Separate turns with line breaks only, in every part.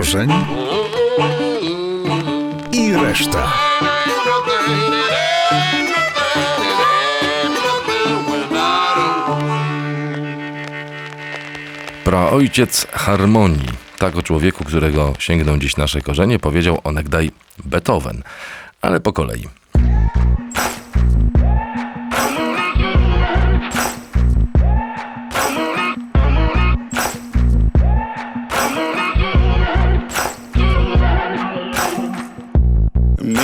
Korzeń i reszta.
Praojciec harmonii. Tak o człowieku, którego sięgną dziś nasze korzenie, powiedział onegdaj Beethoven. Ale po kolei.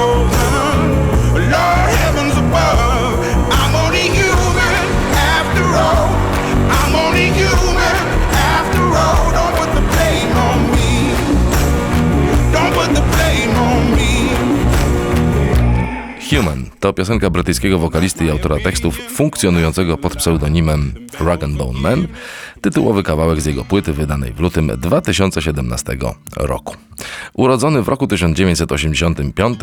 Oh. To piosenka brytyjskiego wokalisty i autora tekstów funkcjonującego pod pseudonimem Rag Bone Man, tytułowy kawałek z jego płyty wydanej w lutym 2017 roku. Urodzony w roku 1985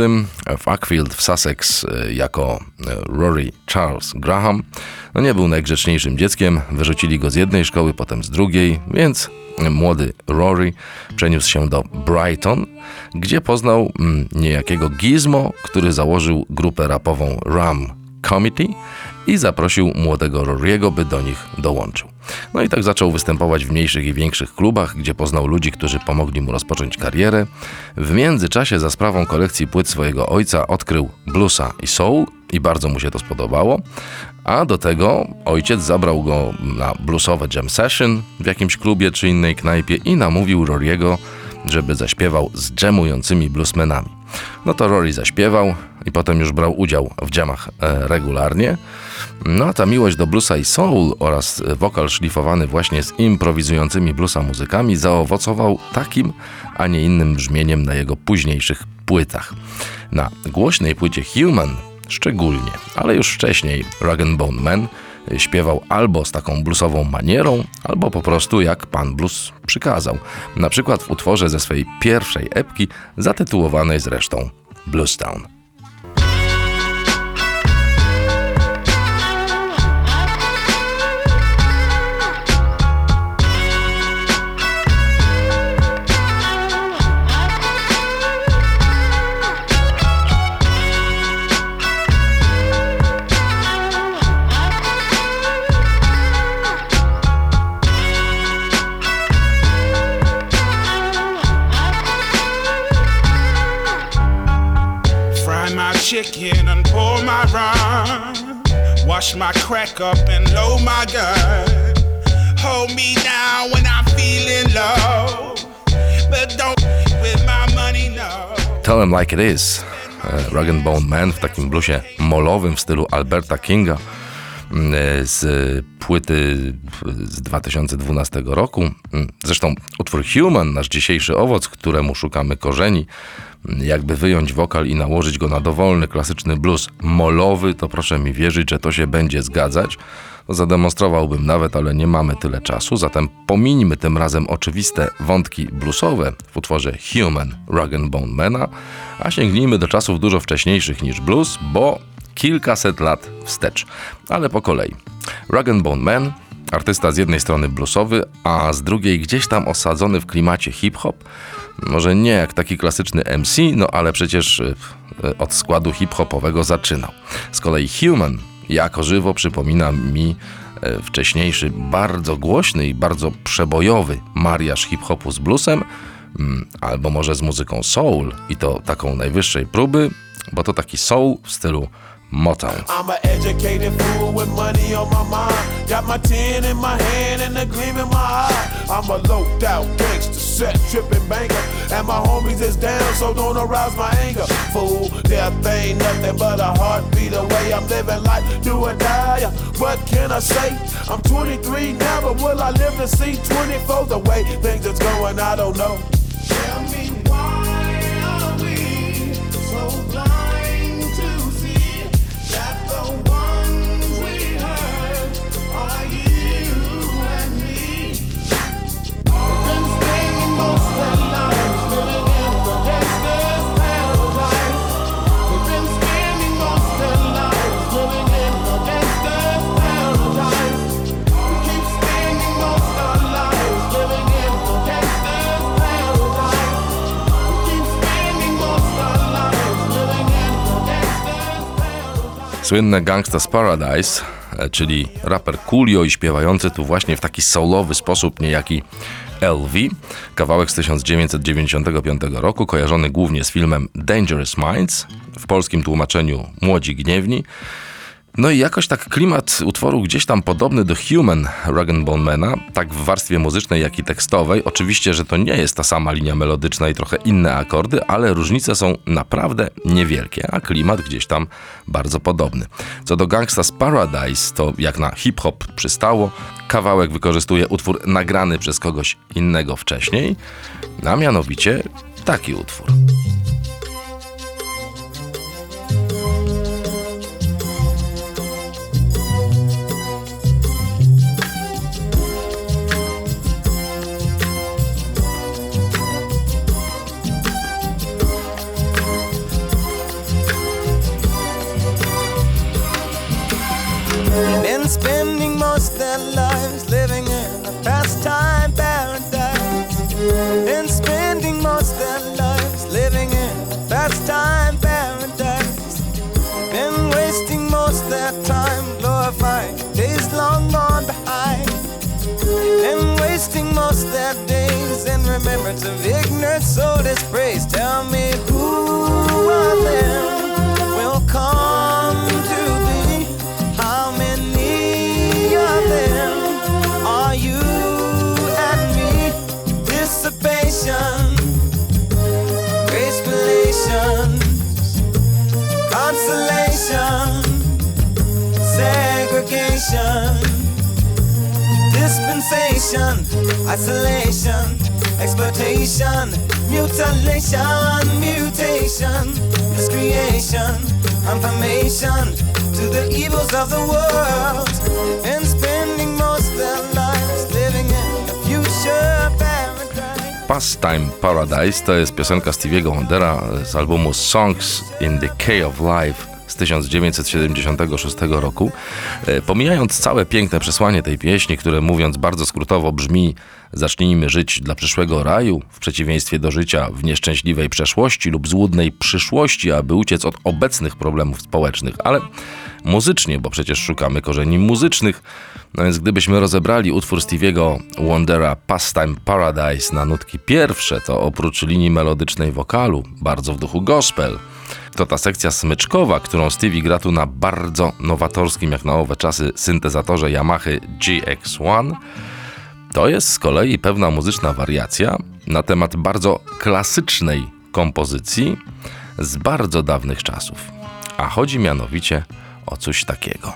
w Ackfield w Sussex y, jako y, Rory Charles Graham, no nie był najgrzeczniejszym dzieckiem, wyrzucili go z jednej szkoły, potem z drugiej, więc młody Rory przeniósł się do Brighton, gdzie poznał mm, niejakiego Gizmo, który założył grupę rapową Ram Committee i zaprosił młodego Rory'ego, by do nich dołączył. No i tak zaczął występować w mniejszych i większych klubach, gdzie poznał ludzi, którzy pomogli mu rozpocząć karierę. W międzyczasie za sprawą kolekcji płyt swojego ojca odkrył bluesa i soul i bardzo mu się to spodobało. A do tego ojciec zabrał go na bluesowe jam session w jakimś klubie czy innej knajpie i namówił Rory'ego, żeby zaśpiewał z jamującymi bluesmenami. No to Rory zaśpiewał i potem już brał udział w jamach e, regularnie. No a ta miłość do bluesa i soul oraz wokal szlifowany właśnie z improwizującymi bluesa muzykami zaowocował takim, a nie innym brzmieniem na jego późniejszych płytach. Na głośnej płycie Human szczególnie, ale już wcześniej Rag Bone Man śpiewał albo z taką bluesową manierą, albo po prostu jak pan blues przykazał. Na przykład w utworze ze swojej pierwszej epki, zatytułowanej zresztą Bluestown.
chicken and pour my rhyme. Wash my crack up and load my gun. Hold me down when I'm feeling low. But don't with my money, no.
Tell him like it is. Uh, Rag and Bone Man w takim bluzie molowym w stylu Alberta Kinga z płyty z 2012 roku. Mm, Zresztą utwór Human, nasz dzisiejszy owoc, któremu szukamy korzeni, mm, jakby wyjąć wokal i nałożyć go na dowolny, klasyczny blues molowy, to proszę mi wierzyć, że to się będzie zgadzać. No, zademonstrowałbym nawet, ale nie mamy tyle czasu, zatem pomińmy tym razem oczywiste wątki bluesowe w utworze Human Rag and Bone Mana, a sięgnijmy do czasów dużo wcześniejszych niż blues, bo kilkaset lat wstecz. Ale po kolei. Rag Bone Man, artysta z jednej strony bluesowy, a z drugiej gdzieś tam osadzony w klimacie hip-hop. Może nie jak taki klasyczny MC, no ale przecież y, y, od składu hip-hopowego zaczynał. Z kolei Human jako żywo przypomina mi e, wcześniejszy, bardzo głośny i bardzo przebojowy mariaż hip-hopu z bluesem, mm, albo może z muzyką soul i to taką najwyższej próby, bo to taki soul w stylu Motown.
I'm an educated fool with money on my mind. Got my tin in my hand and a gleam in my eye. I'm a loped out gangster, set tripping banker. And my homies is down, so don't arouse my anger. Fool, death ain't nothing but a heartbeat away. I'm living life, do or die. What can I say? I'm 23 now, but will I live to see 24? The way things is going, I don't know.
Słynne Gangsta's Paradise, e, czyli raper Coolio i śpiewający tu właśnie w taki soulowy sposób niejaki LV, kawałek z 1995 roku, kojarzony głównie z filmem Dangerous Minds, w polskim tłumaczeniu Młodzi Gniewni. No i jakoś tak klimat utworu gdzieś tam podobny do Human Rag and Bone Mana, tak w warstwie muzycznej, jak i tekstowej. Oczywiście, że to nie jest ta sama linia melodyczna i trochę inne akordy, ale różnice są naprawdę niewielkie, a klimat gdzieś tam bardzo podobny. Co do Gangsta's Paradise, to jak na hip-hop przystało, kawałek wykorzystuje utwór nagrany przez kogoś innego wcześniej, a mianowicie taki utwór.
Most their days in remembrance of ignorant soul dispraise. Tell me who of them will come to be? How many of them are you and me? Dissipation, grace relations, consolation, segregation, dispensation, isolation, exploitation, mutilation, mutation, miscreation, confirmation to the evils of the world, and spending most of their lives living in the future.
Pastime Paradise to jest piosenka Stevie'ego Wondera z albumu Songs in the Key of Life z 1976 roku. E, Pomijając całe piękne przesłanie tej pieśni, które mówiąc bardzo skrótowo brzmi Zacznijmy żyć dla przyszłego raju, w przeciwieństwie do życia w nieszczęśliwej przeszłości lub złudnej przyszłości, aby uciec od obecnych problemów społecznych, ale muzycznie, bo przecież szukamy korzeni muzycznych. No więc gdybyśmy rozebrali utwór Stevie'ego Wondera Pastime Paradise na nutki pierwsze, to oprócz linii melodycznej wokalu, bardzo w duchu gospel, to ta sekcja smyczkowa, którą Stevie gra tu na bardzo nowatorskim jak na owe czasy syntezatorze Yamaha GX1, to jest z kolei pewna muzyczna wariacja na temat bardzo klasycznej kompozycji z bardzo dawnych czasów. A chodzi mianowicie o coś takiego.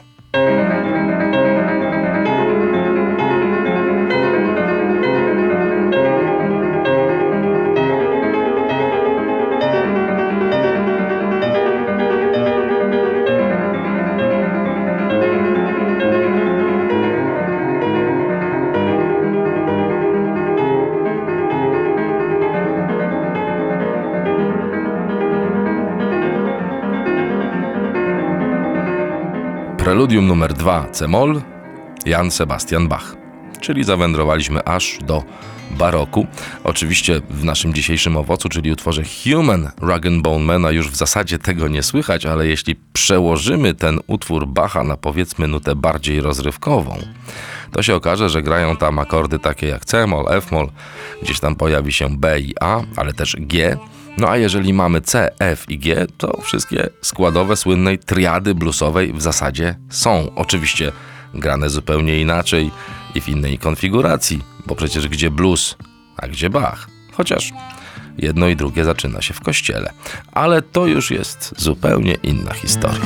Preludium numer 2 C-moll Jan Sebastian Bach. Czyli zawędrowaliśmy aż do baroku. Oczywiście w naszym dzisiejszym owocu, czyli utworze Human Rag Bone Mana już w zasadzie tego nie słychać, ale jeśli przełożymy ten utwór Bacha na powiedzmy nutę bardziej rozrywkową, to się okaże, że grają tam akordy takie jak C-moll, F-moll, gdzieś tam pojawi się B i A, ale też G, no a jeżeli mamy C, F i G, to wszystkie składowe słynnej triady bluesowej w zasadzie są. Oczywiście grane zupełnie inaczej i w innej konfiguracji, bo przecież gdzie blues, a gdzie Bach. Chociaż jedno i drugie zaczyna się w kościele. Ale to już jest zupełnie inna historia.